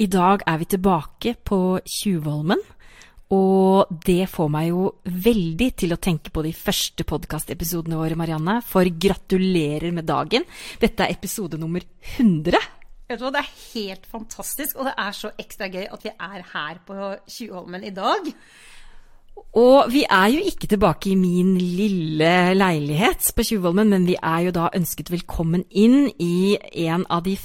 I dag er vi tilbake på Tjuvholmen. Og det får meg jo veldig til å tenke på de første podkastepisodene våre, Marianne. For gratulerer med dagen. Dette er episode nummer 100. Vet du hva, Det er helt fantastisk, og det er så ekstra gøy at vi er her på Tjuvholmen i dag. Og vi er jo ikke tilbake i min lille leilighet på Tjuvholmen, men vi er jo da ønsket velkommen inn i en av de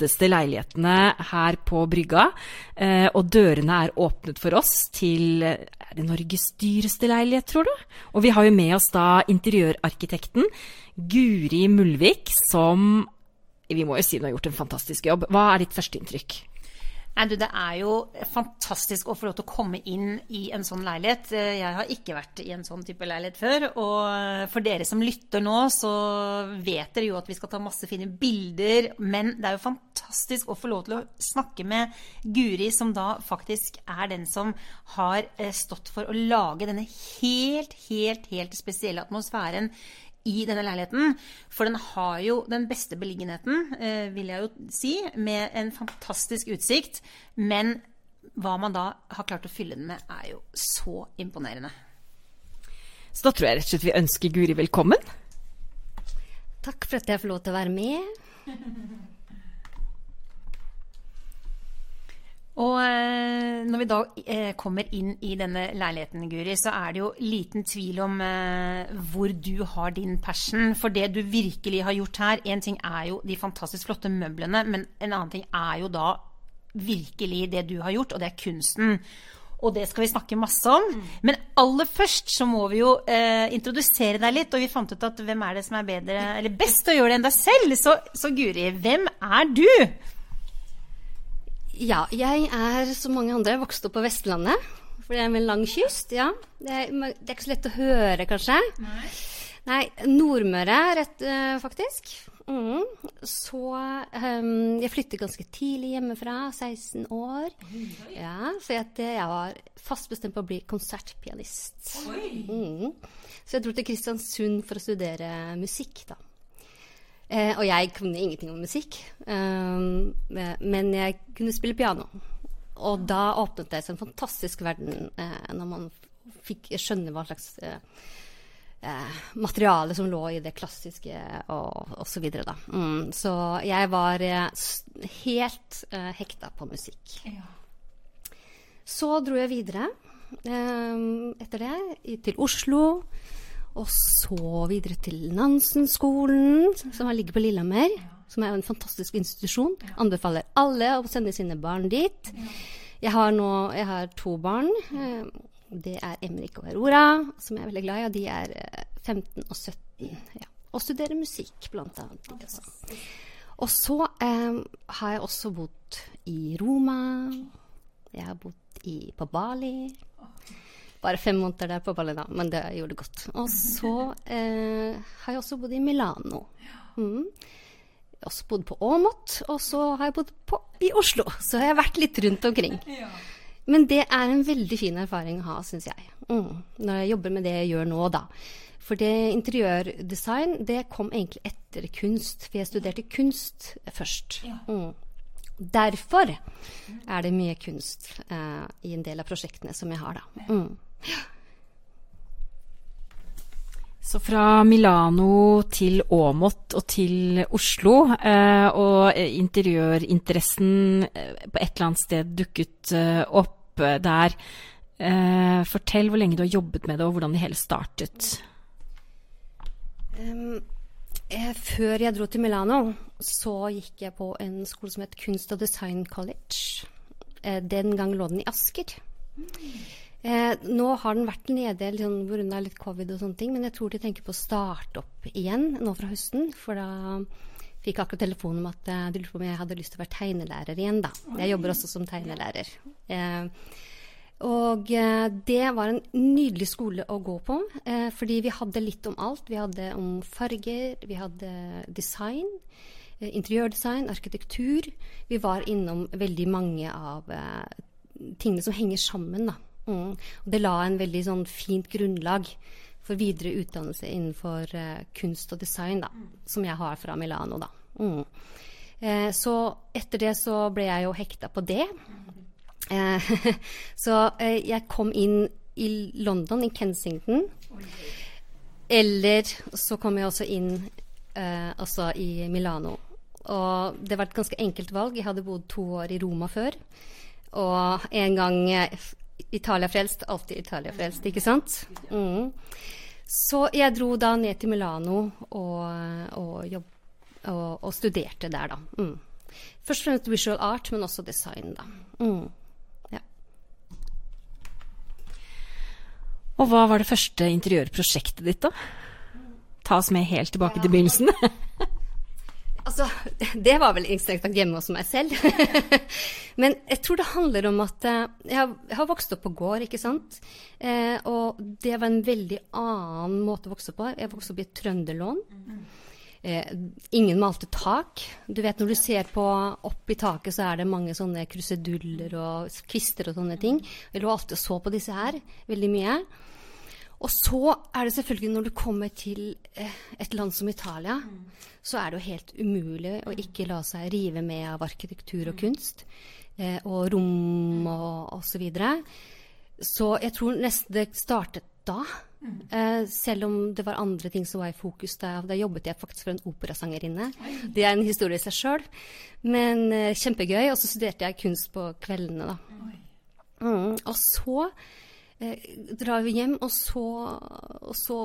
flotteste leilighetene her på brygga. Eh, og dørene er åpnet for oss til Er det Norges dyreste leilighet, tror du? Og vi har jo med oss da interiørarkitekten Guri Mulvik, som vi må jo si hun har gjort en fantastisk jobb. Hva er ditt førsteinntrykk? Nei, du, Det er jo fantastisk å få lov til å komme inn i en sånn leilighet. Jeg har ikke vært i en sånn type leilighet før. Og for dere som lytter nå, så vet dere jo at vi skal ta masse fine bilder. Men det er jo fantastisk å få lov til å snakke med Guri, som da faktisk er den som har stått for å lage denne helt, helt, helt spesielle atmosfæren i denne leiligheten. For den har jo den beste beliggenheten, eh, vil jeg jo si, med en fantastisk utsikt. Men hva man da har klart å fylle den med, er jo så imponerende. Så da tror jeg rett og slett vi ønsker Guri velkommen. Takk for at jeg får lov til å være med. Og eh, når vi da eh, kommer inn i denne leiligheten, Guri, så er det jo liten tvil om eh, hvor du har din passion. For det du virkelig har gjort her En ting er jo de fantastisk flotte møblene, men en annen ting er jo da virkelig det du har gjort, og det er kunsten. Og det skal vi snakke masse om. Men aller først så må vi jo eh, introdusere deg litt. Og vi fant ut at hvem er det som er bedre, eller best å gjøre det enn deg selv? Så, så Guri, hvem er du? Ja, jeg er som mange andre vokst opp på Vestlandet. For det er med en lang kyst. ja. Det er, det er ikke så lett å høre, kanskje. Nei. Nei Nordmøre, rett øh, faktisk. Mm. Så um, jeg flyttet ganske tidlig hjemmefra, 16 år. Ja, så jeg, jeg var fast bestemt på å bli konsertpianist. Mm. Så jeg dro til Kristiansund for å studere musikk, da. Eh, og jeg kunne ingenting om musikk, eh, men jeg kunne spille piano. Og da åpnet det seg en fantastisk verden eh, når man fikk skjønne hva slags eh, eh materiale som lå i det klassiske og osv. Så, mm, så jeg var eh, helt hekta på musikk. Ja. Så dro jeg videre etter det til Oslo. Og så videre til Nansen-skolen, som ligger på Lillehammer. Som er en fantastisk institusjon. Anbefaler alle å sende sine barn dit. Jeg har nå jeg har to barn. Eh, det er Emrik og Aurora, som jeg er veldig glad i. Og de er 15 eh, og 17. Ja. Og studerer musikk, blant annet. Også. Og så eh, har jeg også bodd i Roma. Jeg har bodd i, på Bali. Bare fem måneder der på Ballina, men det gjorde godt. Og så eh, har jeg også bodd i Milano. Mm. Jeg har også bodd på Åmot, og så har jeg bodd på, i Oslo. Så har jeg vært litt rundt omkring. Men det er en veldig fin erfaring å ha, syns jeg. Mm. Når jeg jobber med det jeg gjør nå, da. For det interiørdesign, det kom egentlig etter kunst. For jeg studerte kunst først. Mm. Derfor er det mye kunst eh, i en del av prosjektene som jeg har, da. Mm. Så fra Milano til Åmot og til Oslo, eh, og interiørinteressen eh, på et eller annet sted dukket eh, opp der. Fortell hvor lenge du har jobbet med det, og hvordan det hele startet. Før jeg dro til Milano, så gikk jeg på en skole som het Kunst og Design College. den gang lå den i Asker. Mm. Eh, nå har den vært nede liksom, pga. litt covid og sånne ting, men jeg tror de tenker på å starte opp igjen nå fra høsten. For da fikk jeg akkurat telefon om at eh, de lurte på om jeg hadde lyst til å være tegnelærer igjen, da. Jeg jobber også som tegnelærer. Eh, og eh, det var en nydelig skole å gå på, eh, fordi vi hadde litt om alt. Vi hadde om farger, vi hadde design interiørdesign, arkitektur. Vi var innom veldig mange av eh, tingene som henger sammen. da. Mm. Det la en veldig sånn fint grunnlag for videre utdannelse innenfor uh, kunst og design, da, som jeg har fra Milano. da. Mm. Eh, så etter det så ble jeg jo hekta på det. Eh, så eh, jeg kom inn i London, i Kensington. Eller så kom jeg også inn eh, altså i Milano. Og det var et ganske enkelt valg. Jeg hadde bodd to år i Roma før. Og en gang eh, Italia-frelst, alltid Italia-frelst, ikke sant? Mm. Så jeg dro da ned til Milano og, og, jobb, og, og studerte der, da. Mm. Først og fremst visual art, men også design, da. Mm. Ja. Og hva var det første interiørprosjektet ditt, da? Ta oss med helt tilbake til begynnelsen. Altså, det var vel strengt tatt hjemme hos meg selv. Men jeg tror det handler om at eh, jeg har, jeg har vokst opp på gård, ikke sant. Eh, og det var en veldig annen måte å vokse opp på. Jeg vokste opp i et trønderlån. Eh, ingen malte tak. Du vet når du ser på opp i taket, så er det mange sånne kruseduller og kvister og sånne ting. Jeg lå alltid og så på disse her veldig mye. Og så er det selvfølgelig når du kommer til eh, et land som Italia, så er det jo helt umulig å ikke la seg rive med av arkitektur og kunst. Eh, og rom og osv. Så, videre. så jeg tror nesten det startet da. Eh, selv om det var andre ting som var i fokus. Da, da jobbet jeg faktisk for en operasangerinne. Det er en historie i seg sjøl. Men eh, kjempegøy. Og så studerte jeg kunst på kveldene, da. Mm, og så eh, drar vi hjem, og så, og så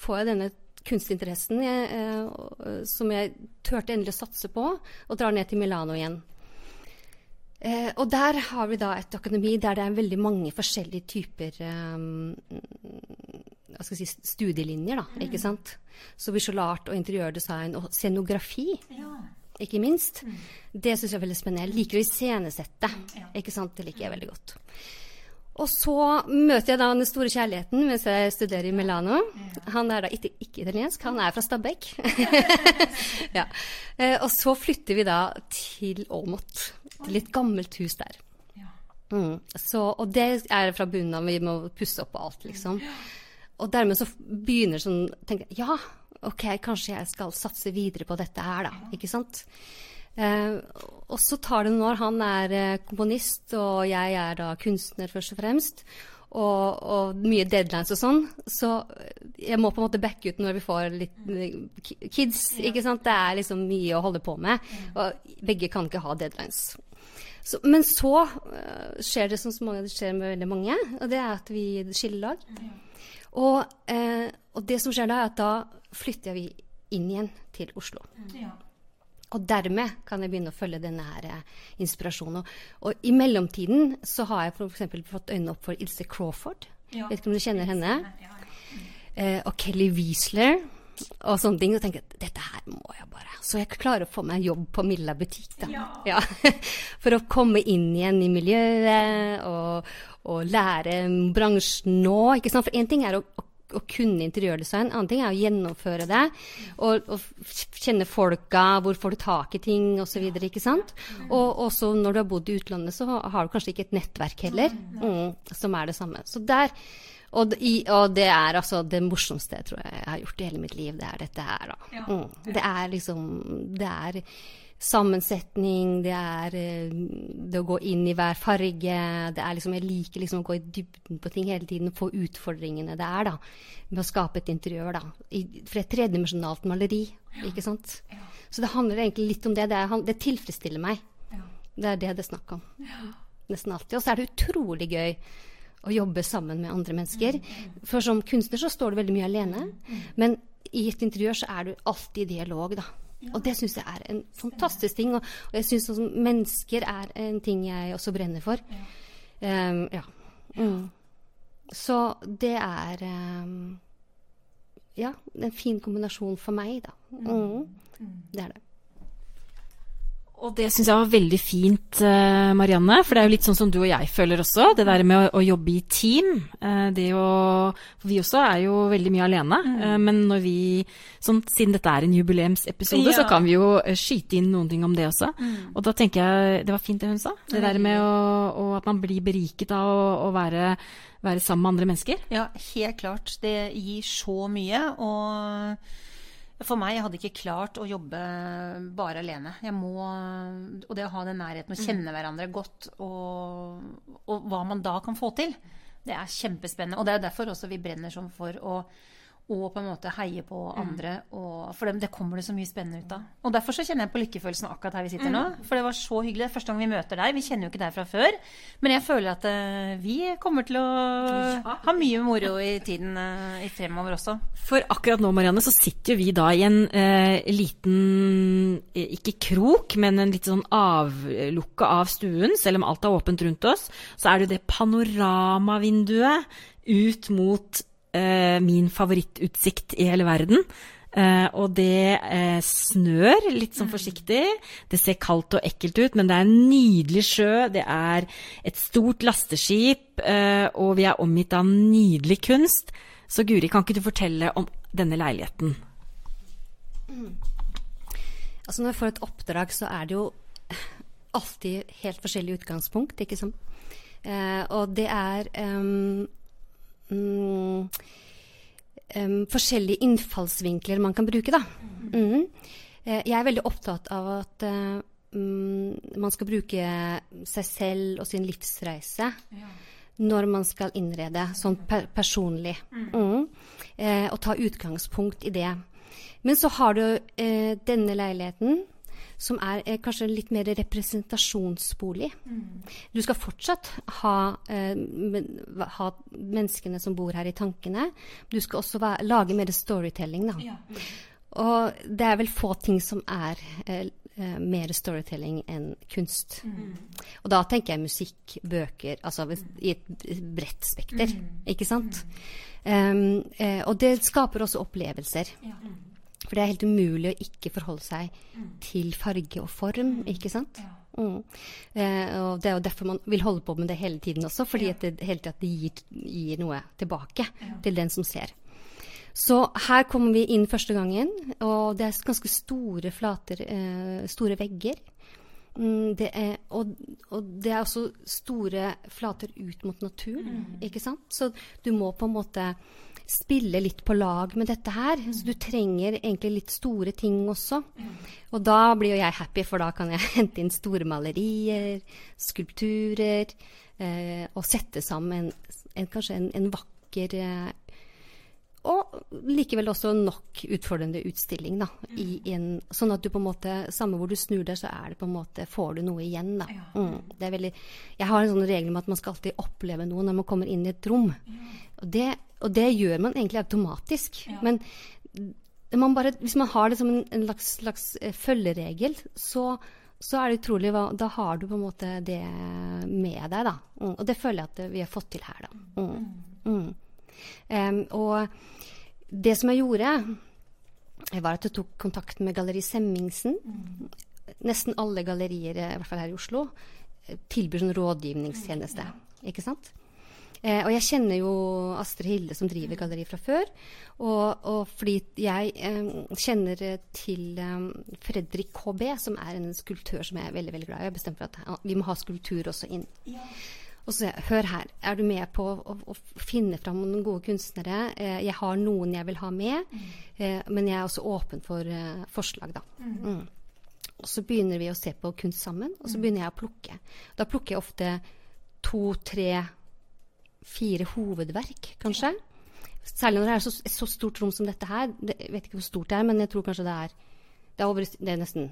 får jeg denne kunstinteressen jeg, eh, som jeg turte endelig å satse på, og drar ned til Milano igjen. Eh, og der har vi da et akademi der det er veldig mange forskjellige typer eh, si, studielinjer, da, ikke sant. Så visual art og interiørdesign og scenografi. Ikke minst. Det syns jeg er veldig spennende. Jeg liker å iscenesette. Ikke sant? Det liker jeg veldig godt. Og så møter jeg da den store kjærligheten mens jeg studerer i Milano. Han er da ikke, ikke italiensk, han er fra Stabekk. ja. eh, og så flytter vi da til Åmot, til et gammelt hus der. Mm. Så, og det er fra bunnen av, vi må pusse opp og alt, liksom. Og dermed så begynner sånn tenker jeg, Ja, OK, kanskje jeg skal satse videre på dette her, da. Ikke sant? Eh, og så tar det noen år. Han er eh, komponist, og jeg er da kunstner, først og fremst. Og, og mye deadlines og sånn. Så jeg må på en måte backe ut når vi får litt eh, ki- kids. ikke sant? Det er liksom mye å holde på med. Og begge kan ikke ha deadlines. Så, men så eh, skjer det som det skjer med veldig mange, og det er at vi skiller lag. Og, eh, og det som skjer da, er at da flytter vi inn igjen til Oslo. Og dermed kan jeg begynne å følge denne her eh, inspirasjonen. Og, i mellomtiden så har jeg f.eks. fått øynene opp for Ilse Crawford. Ja. Vet ikke om du kjenner henne? Eh, og Kelly Wiesler og sånne ting. Og tenker at dette her må jeg bare Så jeg klarer å få meg jobb på Milla butikk, da. Ja. For å komme inn igjen i miljøet og, og lære bransjen nå. For én ting er å, å å kunne interiørdesign. Annen ting er å gjennomføre det. Og, og kjenne folka, hvor får du tak i ting osv. sant? Og også når du har bodd i utlandet, så har du kanskje ikke et nettverk heller, mm, som er det samme. Så der, og, det- i, og det er altså det morsomste jeg tror jeg har gjort i hele mitt liv. Det er dette her, da. Mm. Det er liksom Det er sammensetning, det er eh, det å gå inn i hver farge. Det er liksom, jeg liker liksom å gå i dybden på ting hele tiden og få utfordringene det er da, med å skape et interiør. da. I, for et tredimensjonalt maleri, ikke sant. Så det handler egentlig litt om det. Det, er, det tilfredsstiller meg. Det er det det er snakk om. Nesten alltid. Og så er det utrolig gøy å jobbe sammen med andre mennesker. For som kunstner så står du veldig mye alene. Men i et interiør så er du alltid i dialog, da. Og det syns jeg er en fantastisk ting. Og, og jeg syns mennesker er en ting jeg også brenner for. Um, ja. Mm. Så det er um, Ja, en fin kombinasjon for meg, da. Mm. Det er det. Og det syns jeg var veldig fint, eh, Marianne. For det er jo litt sånn som du og jeg føler også. Det der med å, å jobbe i team. eh, det å For vi også er jo veldig mye alene. Mm. men når vi sånn, Siden dette er en jubileumsepisode, så kan vi jo eh, skyte inn noen ting om det også. Og da tenker jeg Det var fint det hun sa. Det der med å, at man blir beriket av å, å være, være sammen med andre mennesker. Ja, helt klart. Det gir så mye. Og for meg, jeg hadde ikke klart å jobbe bare alene. Jeg må, og det å ha den nærheten og kjenne hverandre godt, og, og hva man da kan få til, det er kjempespennende. Og det er derfor også vi brenner sånn for å og på en måte heie på andre. Og, for det, det, kommer det så mye spennende ut av. Og derfor så kjenner jeg på lykkefølelsen akkurat her vi sitter nå. For det var så hyggelig. Første gang vi møter deg. Vi kjenner jo ikke deg fra før. Men jeg føler at uh, vi kommer til å ha mye moro i tiden uh, fremover også. For akkurat nå, Marianne, så sitter vi da i en uh, liten Ikke krok, men en litt sånn avlukke av stuen. Selv om alt er åpent rundt oss, så er det jo det panoramavinduet ut mot min favorittutsikt i hele verden. Eh, og det eh, snør litt sånn forsiktig. Det ser kaldt og ekkelt ut, men det er en nydelig sjø. Det er et stort lasteskip, eh, og vi er omgitt av nydelig kunst. Så Guri, kan ikke du fortelle om denne leiligheten? Mm. Altså Når jeg får et oppdrag, så er det jo alltid helt forskjellig utgangspunkt, ikke sant. Eh, og det er um, um, um, forskjellige innfallsvinkler man kan bruke, da. Mm. Uh, jeg er veldig opptatt av at uh, man skal bruke seg selv og sin livsreise. Ja. Når man skal innrede sånn per personlig. Mm. Eh, og ta utgangspunkt i det. Men så har du denne leiligheten som er eh, kanskje litt mer representasjonsbolig. Mm. Du skal fortsatt ha, eh, men, ha, menneskene som bor her i tankene. Du skal også være, lage mer storytelling, da. Ja. Og det er vel få ting som er eh, eh mer storytelling enn kunst. Mm. Og da tenker jeg musikk, bøker, altså i et bredt spekter, mm. ikke sant? Um, og det skaper også opplevelser. Ja. For det er helt umulig å ikke forholde seg mm. til farge og form, mm. ikke sant? Ja. Mm. Eh, og det er jo derfor man vil holde på med det hele tiden også, fordi ja. det hele tiden gir, gir, noe tilbake ja. til den som ser. Så her kommer vi inn første gangen, og det er ganske store flater, eh, store vegger. Mm, det er, og, og, det er også store flater ut mot naturen, ikke sant? Så du må på en måte spille litt på lag med dette her. Så du trenger egentlig litt store ting også. Og da blir jo jeg happy, for da kan jeg hente inn store malerier, skulpturer, eh, og sette sammen en, kanskje en, en vakker eh, og likevel også nok utfordrende utstilling. Da, en, sånn at du på en måte, samme hvor du snur deg, så er det på en måte, får du noe igjen. Da. Mm, veldig, jeg har en sånn regel om at man skal alltid oppleve noe når man kommer inn i et rom. Og det, og det gjør man egentlig automatisk. Men man bare, hvis man har det som en, en slags, slags uh, følgeregel, så, så er det utrolig hva Da har du på en måte det med deg, da. Mm, og det føler jeg at vi har fått til her, da. Mm. Mm. Um, og det som jeg gjorde, var at jeg tok kontakt med Galleri Semmingsen. Mm. Nesten alle gallerier, i hvert fall her i Oslo, tilbyr sånn rådgivningstjeneste. Ikke sant? Eh, og jeg kjenner jo Astrid Hilde som driver galleri fra før. Og, og fordi jeg eh, kjenner til eh, Fredrik KB, som er en skulptør som jeg er veldig veldig glad i. Jeg bestemte for at vi må ha skulptur også inn. Ja. Og så hør her, er du med på å, å, finne fram noen gode kunstnere? Eh, jeg har noen jeg vil ha med, mm. eh, men jeg er også åpen for eh, forslag, da. Mm. Mm. Og så begynner vi å se på kunst sammen, og så mm. begynner jeg å plukke. Da plukker jeg ofte to, tre, fire hovedverk, kanskje. Særlig når det er så, så stort rom som dette her. jeg vet ikke hvor stort det er, men jeg tror kanskje det er det er, over, det er nesten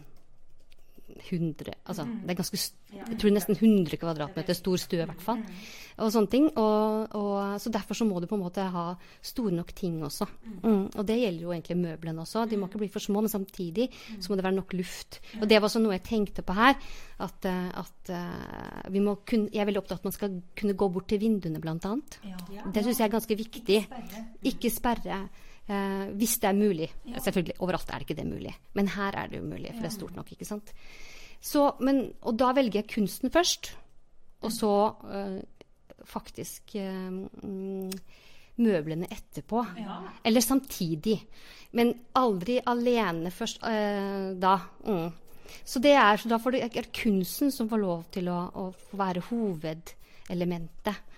100 altså, mm. det er ganske, Jeg tror nesten 100 kvadratmeter stor stue, i hvert fall. Mm. Og sånne ting. Og, og, så derfor så må du på en måte ha store nok ting også. Mm. mm. Og det gjelder jo egentlig møblene også. De må ikke bli for små, men samtidig så må det være nok luft. Og det var også noe jeg tenkte på her. At, eh, at eh, vi må kunne jeg er veldig opptatt av at man skal kunne gå bort til vinduene, blant annet. Det syns jeg er ganske viktig. Ikke sperre. Eh, hvis det er mulig. Ja. Selvfølgelig, overalt er det ikke det mulig. Men her er det jo mulig, for det er stort nok. ikke sant? Så, men, og da velger jeg kunsten først. Og så øh, faktisk øh, møblene etterpå. Ja. Eller samtidig. Men aldri alene først øh, da. Mm. Så det er, så da får det, er kunsten som får lov til å, å være hovedelementet.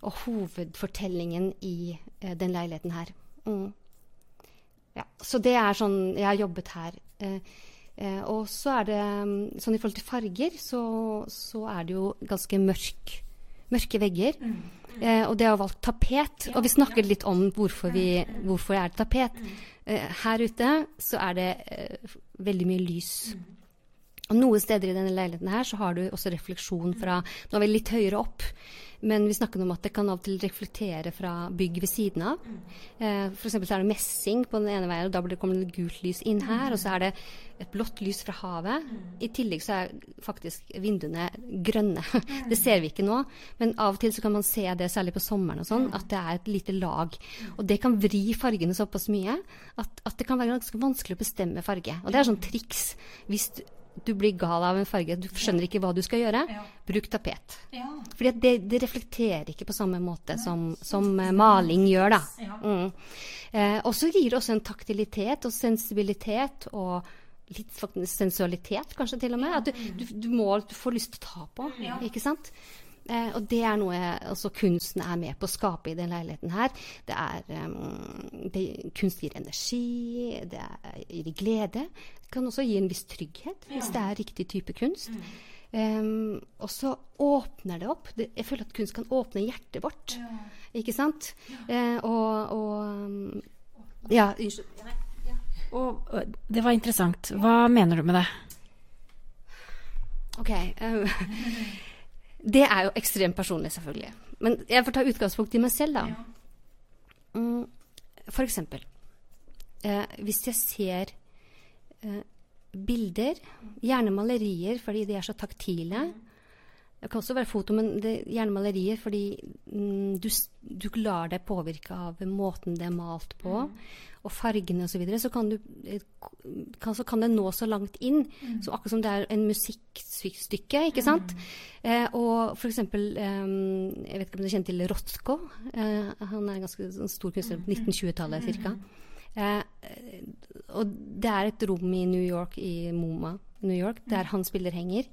Og hovedfortellingen i den leiligheten her. Mm. Ja, så det er sånn Jeg har jobbet her. Eh, eh, og så er det mm, Sånn i forhold til farger, så, så er det jo ganske mørk, mørke vegger. Eh, og det er jo valgt tapet. og vi snakket litt om hvorfor, vi, hvorfor er det tapet. Eh, her ute så er det eh, veldig mye lys. Og noen steder i denne leiligheten her så har du også refleksjon fra Nå er vi litt høyere opp, men vi snakker om at det kan av og til reflektere fra bygg ved siden av. Eh, F.eks. så er det messing på den ene veien, og da kommer det gult lys inn her. Og så er det et blått lys fra havet. I tillegg så er faktisk vinduene grønne. det ser vi ikke nå, men av og til så kan man se det, særlig på sommeren og sånn, at det er et lite lag. Og det kan vri fargene såpass mye at, at det kan være ganske vanskelig å bestemme farge. Og det er sånn triks. Hvis du, blir gal av en farge, du skjønner ikke hva du skal gjøre, bruk tapet. Fordi at det, det reflekterer ikke på samme måte som, som eh, maling gjør, da. Mm. Eh, og så gir det også en taktilitet og sensibilitet og litt sensualitet, kanskje til og med. At du, du, du må du får lyst til å ta på, ikke sant? Eh, og det er noe altså, kunsten er med på å skape i den leiligheten her. Det er um, det, Kunst gir energi, det er, gir glede. Det kan også gi en viss trygghet hvis det er riktig type kunst. Um, og så åpner det opp. Det, jeg føler at kunst kan åpne hjertet vårt. Ikke sant? Eh, og, og um, Ja, unnskyld. Og det var interessant. Hva mener du med det? Ok. eh, det er jo ekstremt personlig, selvfølgelig. Men jeg får ta utgangspunkt i meg selv, da. Mm, for eksempel eh, Hvis jeg ser eh, bilder, gjerne malerier fordi de er så taktile. Det kan også være foto, men det er gjerne malerier fordi mm, du, du lar deg påvirke av måten det er malt på, og fargene osv. Så, videre, så kan, du, eh, kan, så kan det nå så langt inn, så akkurat som det er en musikkstykke, ikke sant? Eh, og for eksempel eh, Jeg vet ikke om du kjenner til Rothko. Eh, han er en ganske stor kunstner på 1920-tallet ca. Eh, og det er et rom i New York, i MoMA, New York, der hans bilder henger.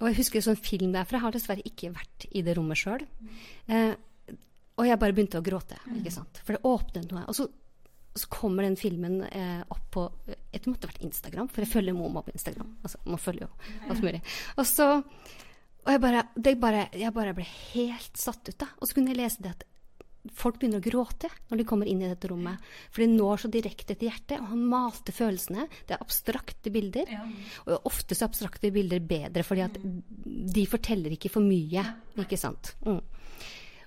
Og jeg husker sånn film derfra. Jeg har dessverre ikke vært i det rommet sjøl. Eh, og jeg bare begynte å gråte, ikke sant. For det åpnet noe. Og så, så kommer den filmen eh, opp på Jeg tror det måtte vært Instagram, for jeg følger Momo på Instagram. Altså, man følger jo alt mulig. Og så Og jeg bare, det bare, jeg bare ble helt satt ut, da. Og så kunne jeg lese det at folk begynner å gråte når de kommer inn i dette rommet. For det når så direkte til hjertet. Og han malte følelsene. Det er abstrakte bilder. Og ofte så er abstrakte bilder bedre, fordi at de forteller ikke for mye. Ikke sant. Mm.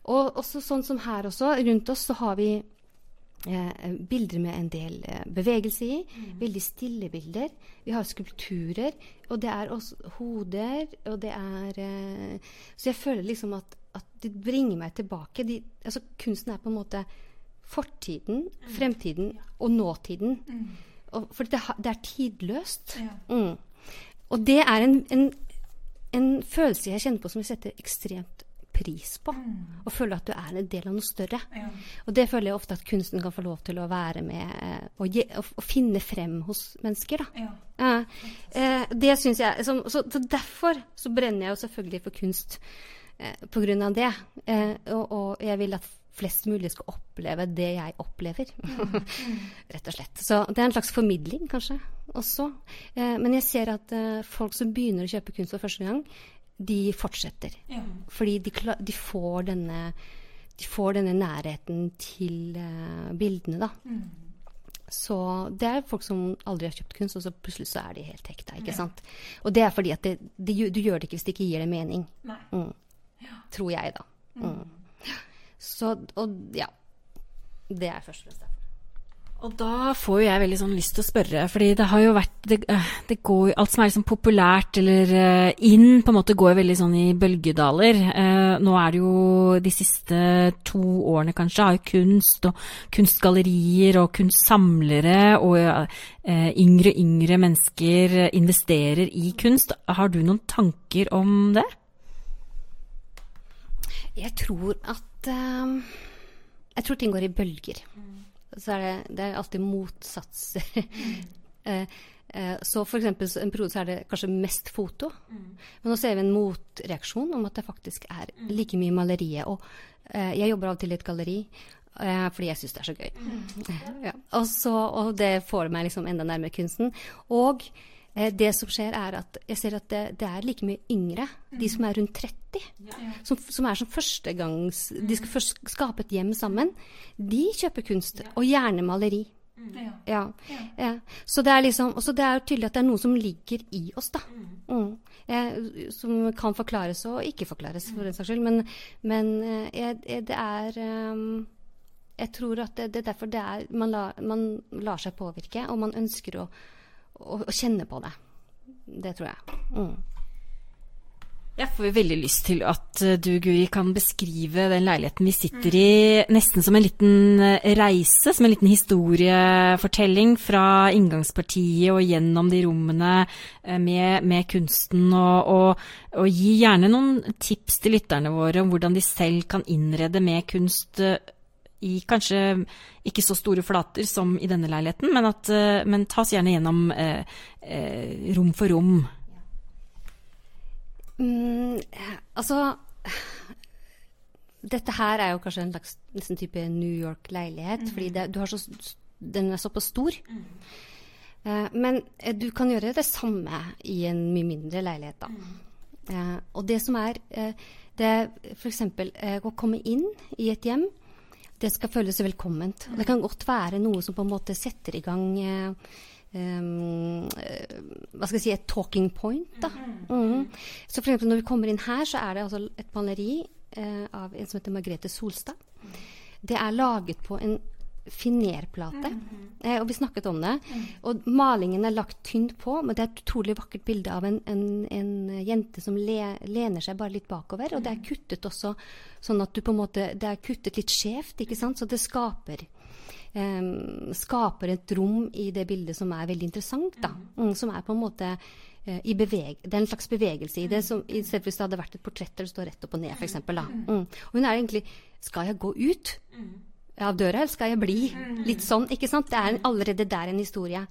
Og også sånn som her også, rundt oss så har vi eh, bilder med en del eh, bevegelse i. Veldig stille bilder. Vi har skulpturer. Og det er også hoder, og det er eh, Så jeg føler liksom at, at det bringer meg tilbake. De, altså kunsten er på en måte fortiden, fremtiden og nåtiden. Og, for det, det er tidløst. Mm. Og det er en, en, en følelse jeg kjenner på som jeg setter ekstremt pris på. Og føler at du er en del av noe større. Og det føler jeg ofte at kunsten kan få lov til å være med og, ge, og, og finne frem hos mennesker. Da. Ja, eh, det syns jeg så, så, så derfor så brenner jeg jo selvfølgelig for kunst på grunn av det. Eh, og, og jeg vil at flest mulig skal oppleve det jeg opplever. Rett og slett. Så det er en slags formidling, kanskje, også. Eh, men jeg ser at eh, folk som begynner å kjøpe kunst for første gang, de fortsetter. Fordi de, de, får denne, de får denne nærheten til eh, bildene, da. Så det er folk som aldri har kjøpt kunst, og så plutselig så er de helt hekta. ikke sant? Og det er fordi at det, det, du gjør det ikke hvis det ikke gir deg mening. Mm. Tror jeg, da. Mm. Så, og ja. Det er først og fremst derfor. Og da får jo jeg veldig sånn lyst til å spørre, fordi det har jo vært det, eh, det går, Alt som er liksom populært eller eh, inn, på en måte går veldig sånn i bølgedaler. Eh, nå er det jo de siste to årene kanskje, har jo kunst og kunstgallerier og kunstsamlere og eh, yngre yngre mennesker investerer i kunst. Har du noen tanker om det? Jeg tror at ehm, Jeg tror ting går i bølger. Så er det, det er alltid motsatser. Eh, eh, så for eksempel en periode så er det kanskje mest foto. Men nå ser vi en motreaksjon om at det faktisk er like mye maleriet. Og uh, jeg jobber av og til i et galleri, fordi jeg syns det er så gøy. Ja. Og, så, og det får meg liksom enda nærmere kunsten. Og det som skjer, er at jeg ser at det, det er like mye yngre, de som er rundt 30, som, som er som førstegangs De skal først skape et hjem sammen. De kjøper kunst, og gjerne maleri. Ja. ja. Så det er liksom, og det er jo tydelig at det er noe som ligger i oss, da. Mm. Jeg, som kan forklares og ikke forklares, for den saks skyld. Men, men eh, det er um, Jeg tror at det, det er derfor det er, man, la, man, lar seg påvirke, og man ønsker å, å, å kjenne på det. Det tror jeg. Mm. Jeg får veldig lyst til at eh, du, Guri, kan beskrive den leiligheten vi sitter i, nesten som en liten eh, reise, som en liten historiefortelling fra inngangspartiet og gjennom de rommene eh, med, med kunsten, og, og, og, gi gjerne noen tips til lytterne våre om hvordan de selv kan innrede med kunst i kanskje ikke så store flater som i denne leiligheten, men, at, men tas gjerne gjennom eh, eh, rom for rom. Mm, altså Dette her er jo kanskje en slags nesten type New York-leilighet, mm. fordi det, så, den er såpass stor. Mm. Eh, men uh, du kan gjøre det samme i en mye mindre leilighet, da. Uh, og det som er det er f.eks. å komme inn i et hjem, det skal føles velkomment. Det kan godt være noe som på en måte setter i gang Um, hva skal jeg si, et talking point. Da. Mm. Så for eksempel når vi kommer inn her, så er det altså et maleri uh, av en som heter Margrethe Solstad. Det er laget på en finerplate, uh, og vi snakket om det. Og malingen er lagt tynt på, men det er et utrolig vakkert bilde av en, en, en jente som le, lener seg bare litt bakover. Og det er kuttet også sånn at du på en måte Det er kuttet litt skjevt, ikke sant, så det skaper eh, skaper et rom i det bildet som er veldig interessant. Da. Mm, som er på en måte uh, i beveg det er en slags bevegelse i det. Som, I stedet for hvis det hadde vært et portrett der det står rett opp og ned, f.eks. Mm. Og hun er egentlig Skal jeg gå ut? Av døra, eller skal jeg bli? Litt sånn, ikke sant? Det er allerede der en historie.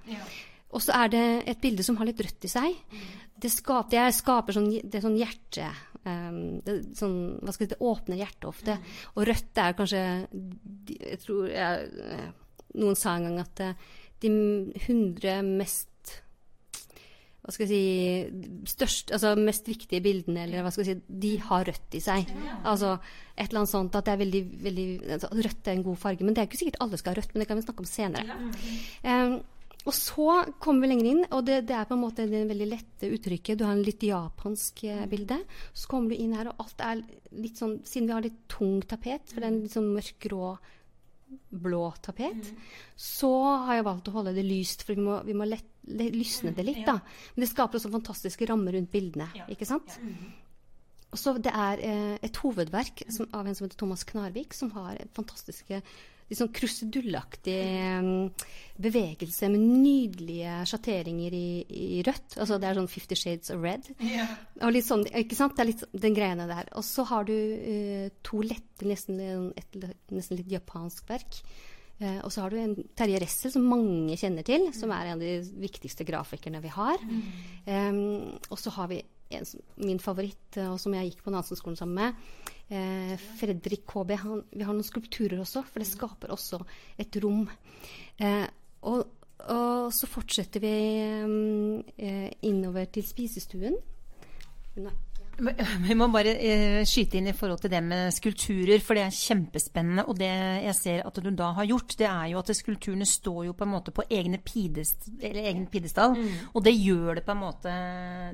Og så er det et bilde som har litt rødt i seg. Det skaper, det skaper sånn, det sånn hjerte um, det, sånn, hva skal jeg si, det åpner hjertet ofte. Og rødt er kanskje Jeg tror jeg, Noen sa en gang at eh, de 100 mest hva skal jeg si, størst, altså mest viktige bildene, eller hva skal jeg si, de har rødt i seg. Altså et eller annet sånt at det er veldig, veldig altså, Rødt er en god farge, men det er ikke sikkert alle skal ha rødt, men det kan vi snakke om senere. Um, og så kommer vi lenger inn, og det, det, er på en måte det veldig lette uttrykket. Du har en litt japansk eh, bilde. Så kommer du inn her, og alt er litt sånn Siden vi har litt tung tapet, for det er en litt sånn mørkgrå blå tapet, mm. så har jeg valgt å holde det lyst, for vi må, vi må lett, le, lysne det litt. da. Men det skaper også fantastiske rammer rundt bildene. ikke sant? Og så Det er eh, et hovedverk som, av en som heter Thomas Knarvik, som har fantastiske litt sånn krusedullaktig um, bevegelse med nydelige sjatteringer i, i, rødt. Altså det er sånn Fifty Shades of Red. Yeah. Og litt sånn, ikke sant? Det er litt den greiene der. Og så har du uh, to lette, nesten, et, nesten litt japansk verk. Uh, og så har du en Terje Ressel, som mange kjenner til, som er en av de viktigste grafikerne vi har. Mm. Um, og så har vi en, min favoritt, og som jeg gikk på Nansen-skolen sammen med, eh, Fredrik KB. Han, vi har noen skulpturer også, for det skaper også et rom. Eh, og, og, så fortsetter vi eh, innover til spisestuen. Vi må bare eh, skyte inn i forhold til det med skulpturer, for det er kjempespennende. Og det jeg ser at du da har gjort, det er jo at skulpturene står jo på en måte på egne pidest, egen pidestall. Mm. Og det gjør det på en måte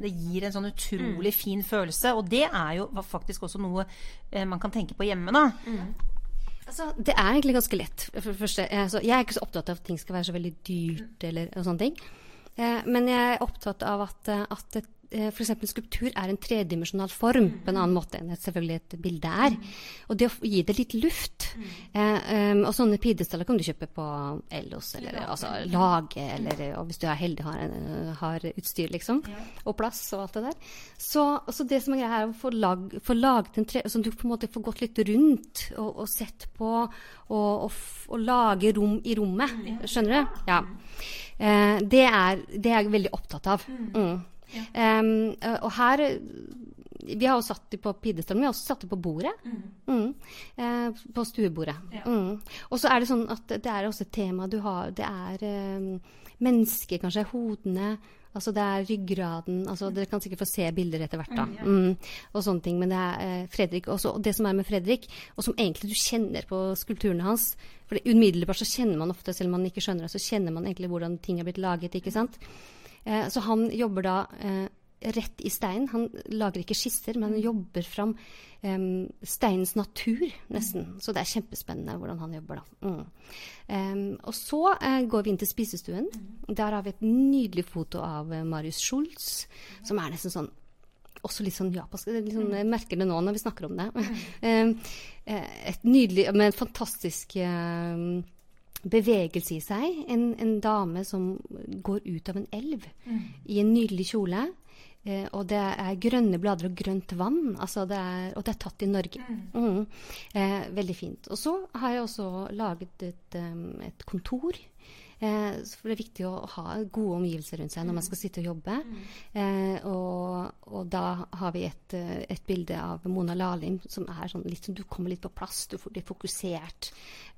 Det gir en sånn utrolig mm. fin følelse. Og det er jo faktisk også noe eh, man kan tenke på hjemme, da. Mm. Altså, det er egentlig ganske lett. For det første, altså, jeg er ikke så opptatt av at ting skal være så veldig dyrt eller sånne ting. Eh, men jeg er opptatt av at, at et f.eks. skulptur er en tredimensjonal form på en annen måte enn et, selvfølgelig et bilde er. Og det å gi det litt luft eh, um, Og sånne pidestaller kan du kjøpe på Ellos, eller altså, lage, eller og hvis du er heldig har, har utstyr, liksom, og plass og alt det der. Så, så det som er greia, er å få, lag, få laget en tre... Så du på en måte får gått litt rundt og, og sett på og, og, og, lage rom i rommet. Skjønner du? Ja. Eh, det, er, det er jeg veldig opptatt av. Mm. Um, og her vi har jo satt dem på pidestallen, vi har også satt dem på bordet. Mm. Eh, på stuebordet. Mm. Og så er det sånn at det er også et tema du har Det er eh, mennesker, kanskje. Hodene. Altså det er ryggraden altså Dere kan sikkert få se bilder etter hvert, da. Mm, og sånne ting. Men det er eh, Fredrik også, Og det som er med Fredrik, og som egentlig du kjenner på skulpturene hans For det, umiddelbart så kjenner man ofte, selv om man ikke skjønner det, så kjenner man egentlig hvordan ting er blitt laget, ikke sant. Eh, så han jobber da eh, rett i steinen. Han lager ikke skisser, men han jobber fram um, steinens natur, nesten. Så det er kjempespennende hvordan han jobber, da. Mm. Um, og så uh, går vi inn til spisestuen. Der har vi et nydelig foto av uh, Marius Schultz, som er nesten sånn også litt sånn japansk. Liksom, jeg merker det nå når vi snakker om det. um, et nydelig, men fantastisk bevegelse i seg. En, en, dame som går ut av en elv mm. i en nydelig kjole. Eh, og det er grønne blader og grønt vann. Altså det er, og det er tatt i Norge. Mm. Mm. Eh, veldig fint. Og så har jeg også laget et, um, et kontor. Eh, for det er viktig å ha gode omgivelser rundt seg når man skal sitte og jobbe. Mm. Eh, og, og, da har vi et, eh, et, bilde av Mona Lalim som er sånn litt Du kommer litt på plass, du får det fokusert.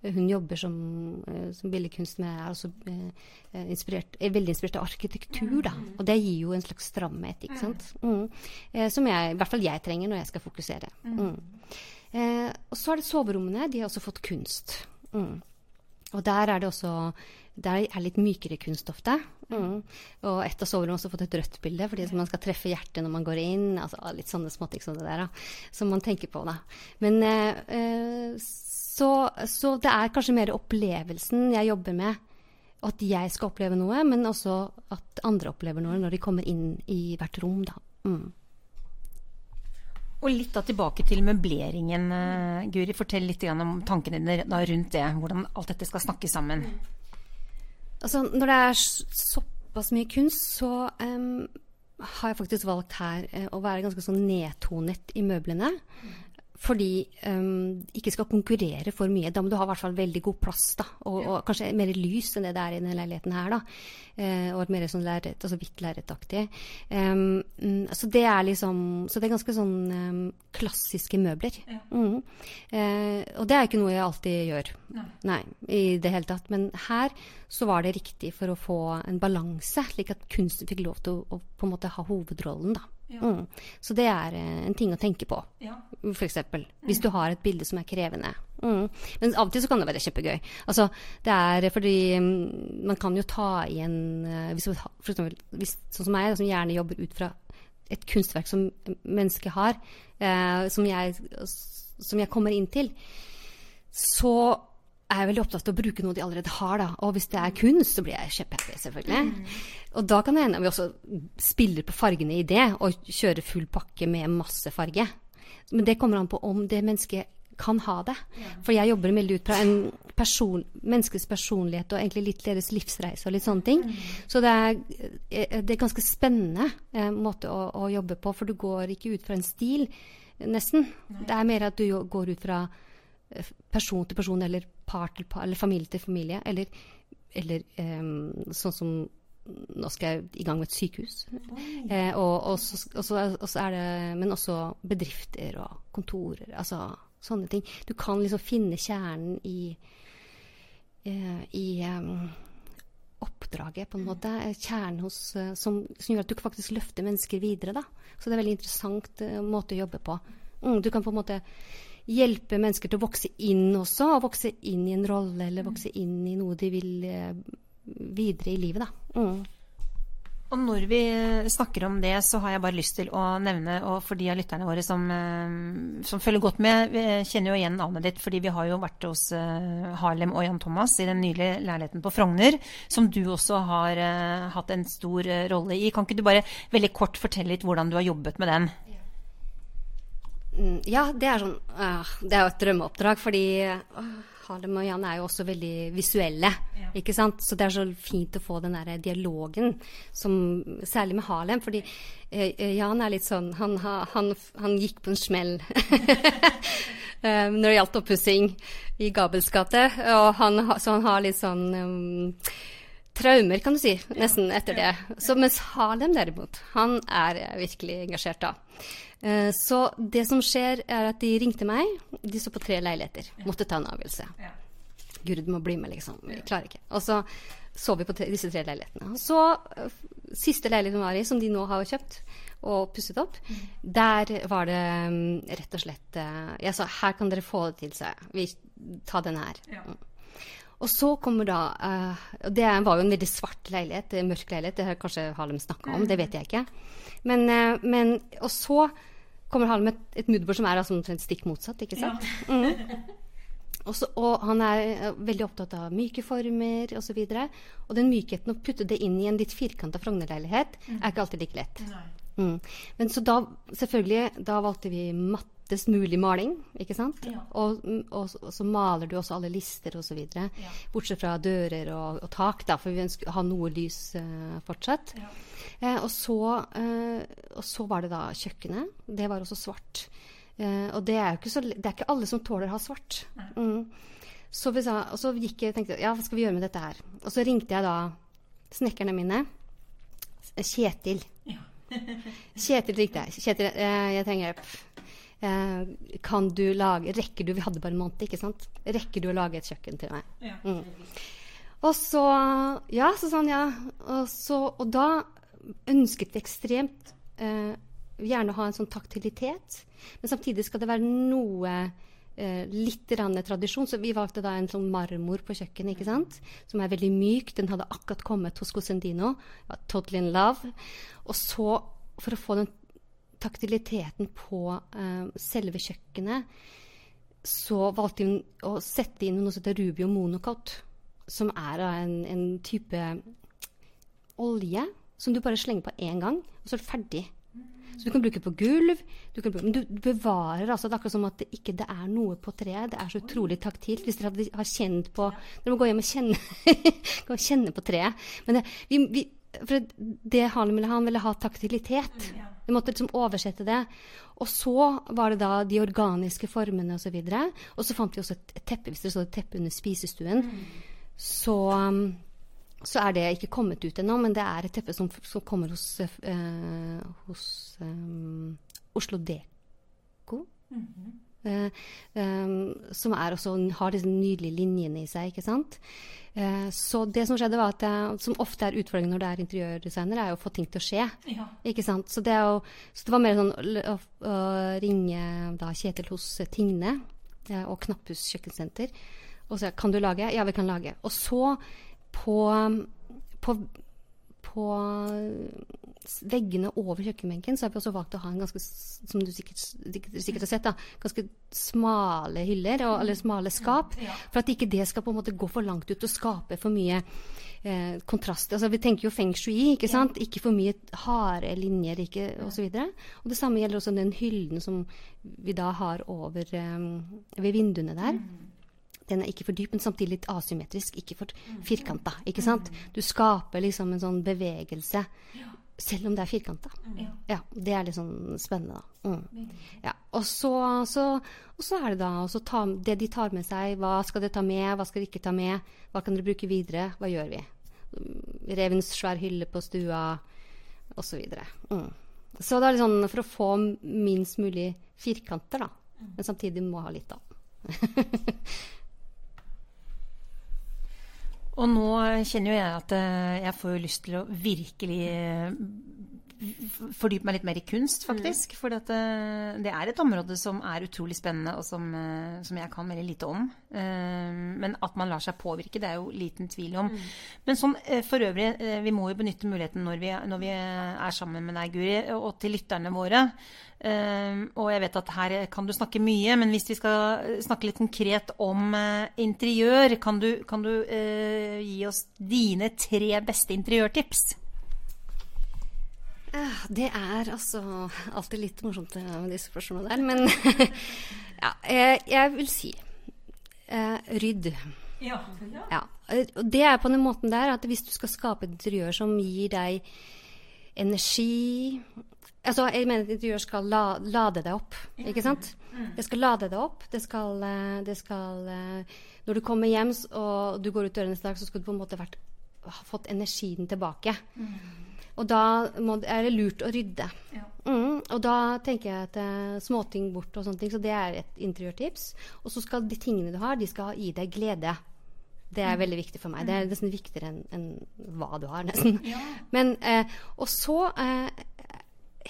Hun jobber som, eh, som billedkunstner, er, også, eh, inspirert, er veldig inspirert av arkitektur, da. Og det gir jo en slags stramhet, ikke sant. Mm. Eh, som jeg, i hvert fall jeg trenger når jeg skal fokusere. Mm. Eh, og så er det soverommene. De har også fått kunst. Mm. Og der er det også der er litt mykere kunst ofte. Mm. Og et av soverommene har også fått et rødt bilde, fordi man skal treffe hjertet når man går inn. altså Litt sånne småting som det der, da, som man tenker på. da. Men eh, så, så, det er kanskje mer opplevelsen jeg jobber med. At jeg skal oppleve noe, men også at andre opplever noe når de kommer inn i hvert rom. Da. Mm. Og litt da tilbake til møbleringen, uh, Guri. Fortell litt om tankene dine rundt det. Hvordan alt dette skal snakkes sammen. Altså, når det er såpass mye kunst, så um, har jeg faktisk valgt her uh, å være ganske sånn nedtonet i møblene fordi um, ikke skal konkurrere for mye. Da må du ha i hvert fall veldig god plass, da. Og, og kanskje mer lys enn det det er i denne leiligheten her, da. Uh, og et mer sånn lerret, altså hvitt lerretaktig. Um, så det er liksom Så det er ganske sånn um, klassiske møbler. Ja. Mm. Uh, og det er ikke noe jeg alltid gjør. Nei. Nei. i det hele tatt. Men her så var det riktig for å få en balanse, slik at kunsten fikk lov til å, å på en måte ha hovedrollen, da. Ja. Mm. Så det er uh, en ting å tenke på, ja. f.eks. Hvis du har et bilde som er krevende. Mm. Men av og til så kan det være kjempegøy. Altså, det er fordi um, man kan jo ta igjen uh, hvis, for eksempel, hvis, Sånn som meg, som gjerne jobber ut fra et kunstverk som mennesket har, eh, som, jeg, som jeg kommer inn til, så er jeg veldig opptatt av å bruke noe de allerede har. Da. Og hvis det er kunst, så blir jeg kjempehappy, selvfølgelig. Mm. Og da kan det hende vi også spiller på fargene i det, og kjører full pakke med masse farge. Men det kommer an på om det mennesket kan ha det. Ja. For jeg jobber veldig ut fra en person, menneskets personlighet og egentlig litt deres livsreise og litt sånne ting. Mm. Så det er, eh, det er ganske spennende eh, måte å, å, jobbe på, for du går ikke ut fra en stil, nesten. Nei. Det er mer at du går ut fra person til person eller par til par, eller familie til familie. Eller, eller um, sånn som nå skal jeg i gang med et sykehus. Eh, og, og, så, og, så, og, så, er det Men også bedrifter og kontorer. Altså sånne ting. Du kan liksom finne kjernen i, eh, i um, oppdraget, på en måte. Kjernen hos, uh, som, som, gjør at du faktisk løfter mennesker videre. Da. Så det er veldig interessant uh, måte å jobbe på. Mm, du kan på en måte hjelpe mennesker til å vokse inn også, og vokse inn i en rolle eller vokse inn i noe de vil uh, videre i livet, da. Mm. Og når vi snakker om det, så har jeg bare lyst til å nevne, og for de av lytterne våre som, eh, som, følger godt med, vi kjenner jo igjen navnet ditt, fordi vi har jo vært hos eh, Harlem og Jan Thomas i den nylige leiligheten på Frogner, som du også har hatt en stor rolle i. Kan ikke du bare veldig kort fortelle litt hvordan du har jobbet med den? Mm, ja, det er sånn uh, Det er jo et drømmeoppdrag, fordi uh, Harlem og Jan er jo også veldig visuelle. Ja. ikke sant? Så det er så fint å få den der dialogen, som, særlig med Harlem. Fordi eh Jan er litt sånn Han, han, han gikk på en smell eh, når det gjaldt oppussing i Gabels gate. Og han, så han har litt sånn um, traumer, kan du si, nesten etter det. Så mens Harlem derimot, han er virkelig engasjert da. Eh, så det som skjer, er at de ringte meg. De så på tre leiligheter. Måtte ta en avgjørelse. Gud, du må bli med, liksom. Vi klarer ikke. Og så så vi på tre, disse tre leilighetene. Så, siste siste leiligheten var i, som de nå har kjøpt og pusset opp, der var det mm, rett og slett eh, Jeg sa her kan dere få det til seg. Vi, tar den her. Mm. Og så kommer da uh, Det var jo en veldig svart leilighet, mørk leilighet. Det har kanskje Harlem snakka om, det vet jeg ikke. Men, uh, men Og så kommer Harlem med et, et moodboard som er altså omtrent stikk motsatt, ikke sant? Ja. Mm. Også, og han er uh, veldig opptatt av myke former osv. Og, så videre. og den mykheten, å putte det inn i en litt firkanta Frogner-leilighet, mm. er ikke alltid like lett. Mm. Men så da, selvfølgelig, da valgte vi matte lettest mulig maling. ikke sant? Ja. Og, og, og, så maler du også alle lister osv. Ja. Bortsett fra dører og, og, tak, da, for vi ønsker å ha noe lys uh, fortsatt. Ja. Eh, og, så, uh, og, så, var det da kjøkkenet. Det var også svart. Uh, og det er jo ikke, så, det er ikke alle som tåler å ha svart. Mm. Så vi sa, og så gikk jeg tenkte ja, hva skal vi gjøre med dette her? Og så ringte jeg da snekkerne mine. Kjetil. Kjetil ringte jeg. Kjetil, jeg trenger hjelp. Eh, kan du lage Rekker du Vi hadde bare en måned, ikke sant? Rekker du å lage et kjøkken til meg? Ja. Mm. Og så Ja, så sa han ja. Og, så, og da ønsket vi ekstremt eh, gjerne å ha en sånn taktilitet. Men samtidig skal det være noe eh, litt tradisjon. Så vi valgte da en sånn marmor på kjøkkenet, ikke sant? som er veldig myk. Den hadde akkurat kommet hos Cosendino. Ja, totally in love. Og så, for å få den taktiliteten på uh, selve kjøkkenet, så valgte hun å sette inn noe som heter Rubio Monocot, som er en, en, type olje som du bare slenger på én gang, og så er det ferdig. Så du kan bruke det på gulv, du bruke, men du bevarer altså, Det er akkurat som at det ikke det er noe på treet. Det er så utrolig taktilt. Hvis dere har kjent på Dere må gå hjem og kjenne, kjenne på treet. Men det, vi, vi, for det han ville ha, han ville ha taktilitet. Vi måtte liksom oversette det. Og så var det da de organiske formene osv. Og, så og så fant vi også et, teppe. Hvis dere så et teppe under spisestuen, mm. så, um, så, er det ikke kommet ut ennå. Men det er et teppe som, som kommer hos, uh, hos um, Oslo Deko. Mm -hmm. Uh, um, som også, har disse nydelige linjene i seg. ikke sant? Uh, så det som skjedde var at jeg, Som ofte er utfordringen når det er interiørdesigner, er å få ting til å skje. Ja. ikke sant? Så det, jo, så det, var mer sånn å, å ringe da, Kjetil hos Tigne og Knapphus kjøkkensenter og si kan du lage? Ja, vi kan lage. Og så på, på, på veggene over kjøkkenbenken så har vi også valgt å ha en ganske som du sikkert, sikkert har sett da, ganske smale hyller, og, eller smale skap. For at ikke det skal på en måte gå for langt ut og skape for mye eh, kontrast. Altså, vi tenker jo feng shui, ikke sant? Ikke for mye harde linjer ikke, osv. Og, og det samme gjelder også den hyllen som vi da har over eh, ved vinduene der. Mm. Den er ikke for dyp, men samtidig litt asymmetrisk, ikke for firkanta. Ikke sant? Mm. Du skaper liksom en sånn bevegelse selv om det er firkanta. Mm. Ja, det er litt sånn spennende, da. Mm. Ja, og, så, så, og, så, er det da også ta, det de tar med seg. Hva skal de ta med, hva skal de ikke ta med? Hva kan dere bruke videre? Hva gjør vi? Revens svær hylle på stua, osv. Så, mm. så det er litt sånn for å få minst mulig firkanter, da. Mm. Men samtidig må ha litt, da. Og nå kjenner jo jeg at eh, jeg får lyst til å virkelig eh, fordype meg litt mer i kunst, faktisk. Mm. For det, eh, det, er et område som er utrolig spennende, og som, som, jeg kan veldig lite om. Men at man lar seg påvirke, det er jo liten tvil om. Mm. Men sånn for øvrig, vi må jo benytte muligheten når vi, når vi er sammen med deg, Guri, og til lytterne våre. Og jeg vet at her kan du snakke mye, men hvis vi skal snakke litt konkret om interiør, kan du, kan du gi oss dine tre beste interiørtips? Det er altså alltid litt morsomt eh, med disse spørsmålene der, men ja, jeg, jeg, vil si rydd. Ja. ja. Det er på den måten der at hvis du skal skape et interiør som gir deg energi, Altså, jeg mener at interiør skal la, lade deg opp, ikke sant? Mm. Det skal lade deg opp. Det skal, eh, det skal, eh, Når du kommer hjem og du går ut døren i dag, så skal du på en måte vært ha fått energien tilbake. Og da må, er det lurt å rydde. Ja. Mm, og da tenker jeg at uh, småting bort og sånne ting, så det er et interiørtips. Og så skal de tingene du har, de skal gi deg glede. Det er veldig viktig for meg. Det er nesten viktigere enn en hva du har, nesten. Ja. Men, eh, og så eh,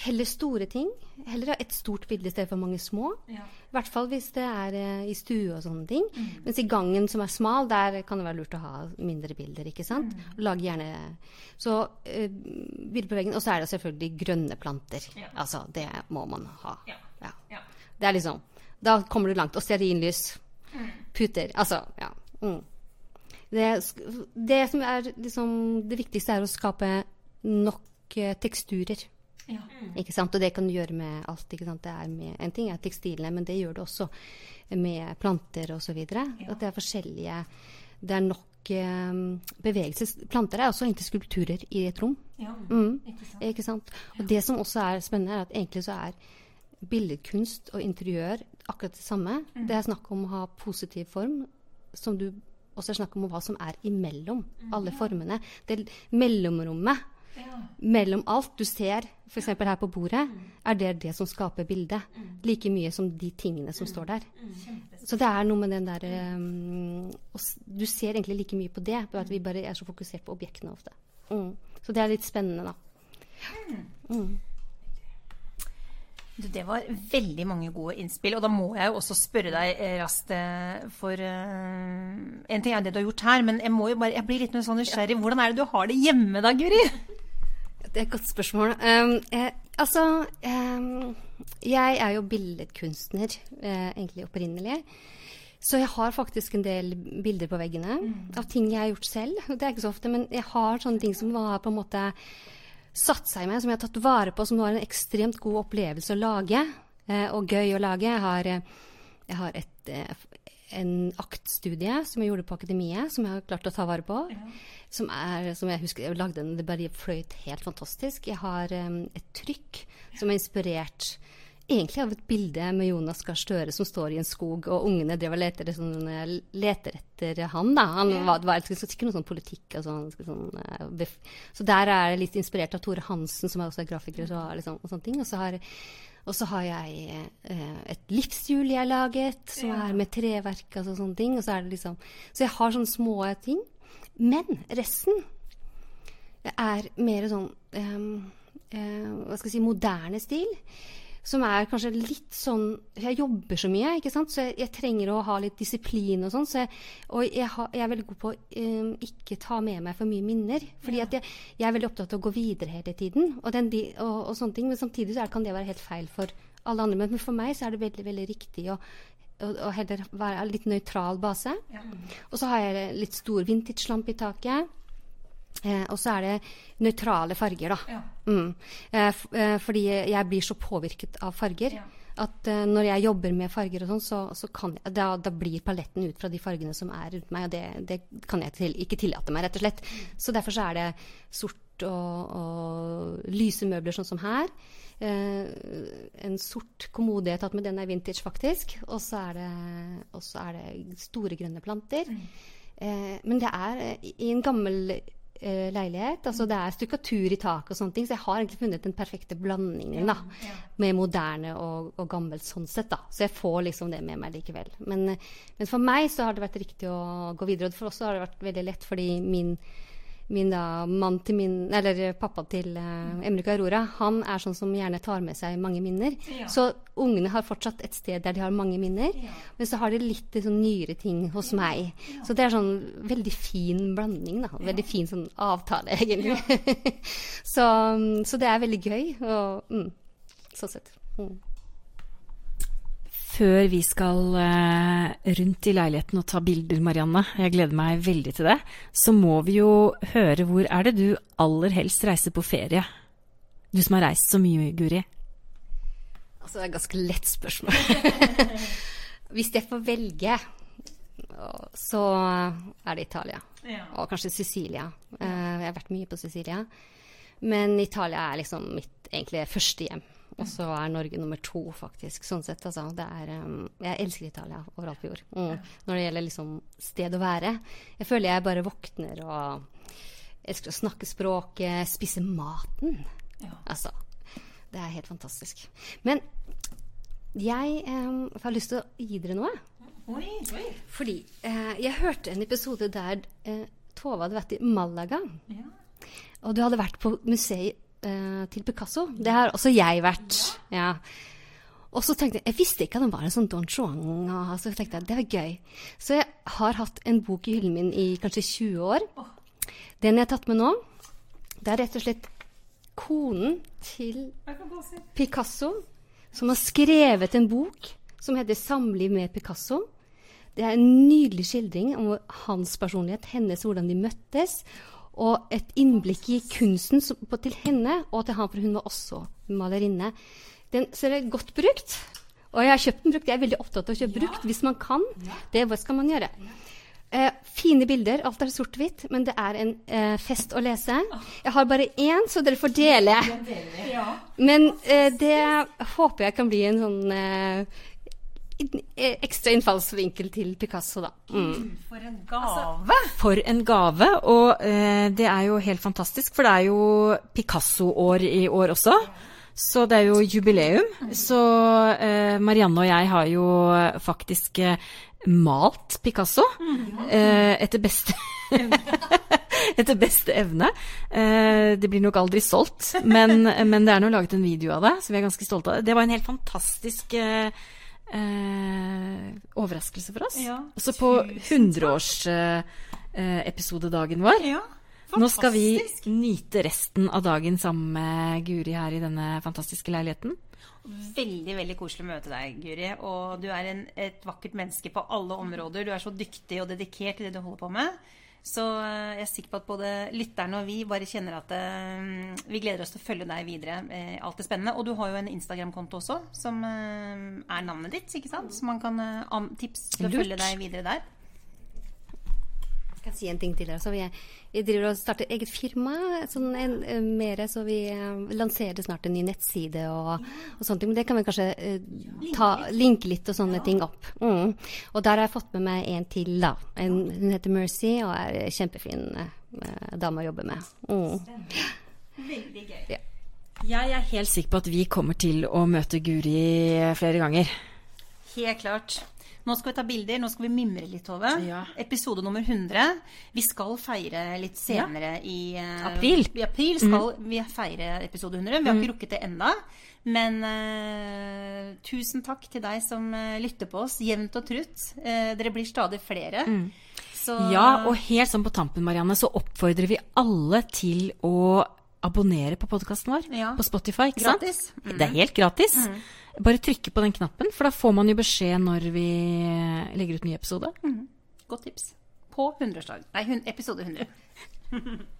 heller store ting. Heller ha et stort bilde i stedet for mange små. Ja. I hvert fall hvis det er eh, i stue og sånne ting. Mens i gangen som er smal, der kan det være lurt å ha mindre bilder. ikke sant? Lag gjerne Så eh, bilder på veggen. Og så er det selvfølgelig grønne planter. Ja. Altså, det må man ha. Ja. Ja. Det er liksom Da kommer du langt. Og stearinlys. Puter. Altså, ja. Mm. Det, det som er liksom Det viktigste er å skape nok eh, teksturer. Ja. Ikke sant? Og det kan du gjøre med alt. Ikke sant? Det er med, en ting er tekstilene, men det gjør du også med planter osv. Ja. At det er forskjellige Det er nok eh, bevegelses... Planter er også egentlig skulpturer i et rom. Ja. Mm. Ikke sant? Ikke sant? Og det som også er spennende, er at egentlig så er billedkunst og interiør akkurat det samme. Det er snakk om å ha positiv form, som du også er snakk om hva som er imellom alle formene. Det mellomrommet Ja. mellom alt du ser, f.eks. her på bordet, er det det som skaper bildet. Like mye som de tingene som står der. Så det er noe med den der um, Du ser egentlig like mye på det, bare at vi bare er så fokusert på objektene ofte. Mm. Så det er litt spennende, da. Du, det var veldig mange gode innspill, og da må jeg jo også spørre deg eh, raskt eh, for uh, En ting er det du har gjort her, men jeg, må jo bare, jeg blir litt sånn nysgjerrig. Hvordan er det du har det hjemme da, Guri? Det er et godt spørsmål. Um, jeg, altså um, Jeg er jo billedkunstner, eh, egentlig opprinnelig. Så jeg har faktisk en del bilder på veggene av ting jeg har gjort selv. Det er ikke så ofte, men jeg har sånne ting som har på en måte satt seg i meg, som jeg har tatt vare på, som var en ekstremt god opplevelse å lage. Eh, og gøy å lage. Jeg har, eh, jeg har et, eh, en aktstudie som jeg gjorde på Akademiet, som jeg har klart å ta vare på. Som, er, som jeg husker jeg lagde den, det bare fløyt helt fantastisk. Jeg har um, et trykk som er inspirert egentlig av et bilde med Jonas Gahr Støre som står i en skog, og ungene drev og leter, sånn, leter etter han. da. Han var, det var ikke noe sånn politikk og sånn. sånn eh, så der er jeg litt inspirert av Tore Hansen, som er også er grafiker, så, liksom, og sånne ting. Og så har, og så har jeg eh, et livshjul jeg har laget, som Ja. er med treverk og så- sånne ting. Og så det liksom Så jeg har sånne små ting. Men resten er mer sånn eh, eh, Hva skal jeg si moderne stil. Som er kanskje litt sånn Jeg jobber så mye, ikke sant? så jeg, jeg trenger å ha litt disiplin og sånn. Så jeg, og jeg, har, jeg er veldig god på å um, ikke ta med meg for mye minner. Fordi at jeg, er veldig opptatt av å gå videre hele tiden. Og, den, og, og sånne ting. Men samtidig så kan det være helt feil for alle andre. Men for meg så er det veldig, veldig riktig å, å, å heller være litt nøytral base. Ja. Og så har jeg litt stor vintage-lampe i taket. Eh, og så er det nøytrale farger, da. Ja. Mm. Eh, eh, fordi jeg blir så påvirket av farger Ja. at eh, når jeg jobber med farger og sånn, så, så kan jeg, da, da blir paletten ut fra de fargene som er rundt meg, og det, det kan jeg til, ikke tillate meg, rett og slett. Så derfor så er det sort og, og lyse møbler, sånn som her. Eh, en sort kommode jeg har tatt med, den er vintage, faktisk. Og så er det, er det store grønne planter. Eh, men det er i en gammel eh, leilighet. Altså det er stukkatur i taket og sånne ting. Så jeg har egentlig funnet den perfekte blandingen da, ja. med moderne og, og gammelt sånn sett. da. Så jeg får liksom det med meg likevel. Men, eh, men for meg så har det vært riktig å gå videre. Og for oss har det vært veldig lett, fordi min min da, mann til min, eller pappa til uh, Emrik Aurora, han er sånn som gjerne tar med seg mange minner. Ja. Så ungene har fortsatt et sted der de har mange minner. Ja. Men så har de litt sånn nyere ting hos meg. Så det er sånn veldig fin blanding, da. Veldig fin sånn avtale, egentlig. så, så det er veldig gøy. Og, mm, sånn sett. Mm. Før vi skal eh, rundt i leiligheten og ta bilder, Marianne, jeg gleder meg veldig til det, så må vi jo høre hvor er det du aller helst reiser på ferie? Du som har reist så mye, Guri. Altså, det er et ganske lett spørsmål. Hvis jeg får velge, så er det Italia. Ja. Og kanskje Sicilia. Eh, jeg har vært mye på Sicilia. Men Italia er liksom mitt egentlig første hjem. Og så er Norge nummer to, faktisk. Sånn sett, altså. Det er, um, jeg elsker Italia overalt på jord. Mm. Når det gjelder liksom sted å være. Jeg føler jeg bare våkner og elsker å snakke språket, spise maten. Ja. Altså, det er helt fantastisk. Men jeg um, har lyst til å gi dere noe. Oi, oi. Fordi eh, jeg hørte en episode der eh, Tove hadde vært i Malaga. Ja. Og du hadde vært på museet eh, til Picasso. Det har også jeg vært. Ja. Og så tenkte jeg Jeg visste ikke at han var en sånn Don Juan. Så tenkte jeg, Det var gøy. Så jeg har hatt en bok i hyllen min i kanskje 20 år. Den jeg har tatt med nå, det er rett og slett konen til. Picasso, som har skrevet en bok som heter 'Samliv med Picasso'. Det er en nydelig skildring om hans personlighet, hennes, hvordan de møttes, og et innblikk i kunsten som- på- til henne og til han, for hun var også malerinne. Den ser jeg godt brukt. Og jeg har kjøpt den brukt. Jeg er veldig opptatt av å kjøpe brukt hvis man kan. Det hva skal man gjøre. Eh, fine bilder. Alt er sort-hvitt, men det er en eh, fest å lese. Jeg har bare én, så dere får dele. Men eh, det håper jeg kan bli en sånn eh, ekstra innfallsvinkel til Picasso, da. Mm. For en gave. For en gave, og eh, det er jo helt fantastisk, for det er jo Picasso-år i år også. Så det er jo jubileum. Så eh, Marianne og jeg har jo faktisk eh, malt Picasso eh, etter beste Etter beste evne. Eh, det blir nok aldri solgt, men, men det er nå laget en video av det, så vi er ganske stolte av det. Det var en helt fantastisk eh, eh, overraskelse for oss. Ja, Også på tusen takk. 100-årsepisodedagen vår. Ja. Nå skal vi nyte resten av dagen sammen med Guri her i denne fantastiske leiligheten. Veldig veldig koselig å møte deg, Guri. Og du er en, et vakkert menneske på alle områder. Du er så dyktig og dedikert i det du holder på med. Så eh, jeg er sikker på at både lytterne og vi bare kjenner at eh, vi gleder oss til å følge deg videre. Eh, alt er spennende. Og du har jo en Instagram-konto også, som er navnet ditt, ikke sant? Så man kan tips til å Lurt. følge deg videre der. Jeg kan si en ting til. her. Så vi, vi driver og starter eget firma. Sånn en, eh, mere, så vi eh, lanserer snart en ny nettside og, og sånne ting. Men det kan vi kanskje uh, ta, linke litt og sånne ting opp. Mm. Og der har jeg fått med meg en til, da. En, hun heter Mercy og er kjempefin uh, dame å jobbe med. Mm. Veldig gøy. Ja. Jeg er helt sikker på at vi kommer til å møte Guri flere ganger. Helt klart. Nå skal vi ta bilder, nå skal vi mimre litt, Tove. Ja. Episode nummer 100. Vi skal feire litt senere i uh, April. I april skal vi feire episode 100. Vi har ikke rukket det enda. Men uh, tusen takk til deg som uh, lytter på oss jevnt og trutt. Dere blir stadig flere. Så Ja, og helt sånn på tampen, Marianne, så oppfordrer vi alle til å abonnere på podkasten vår Ja. på Spotify. ikke Gratis. sant? Det er helt gratis. Bare trykke på den knappen, for da får man jo beskjed når vi legger ut ny episode. godt tips. På 100-årsdag. Nei, episode 100.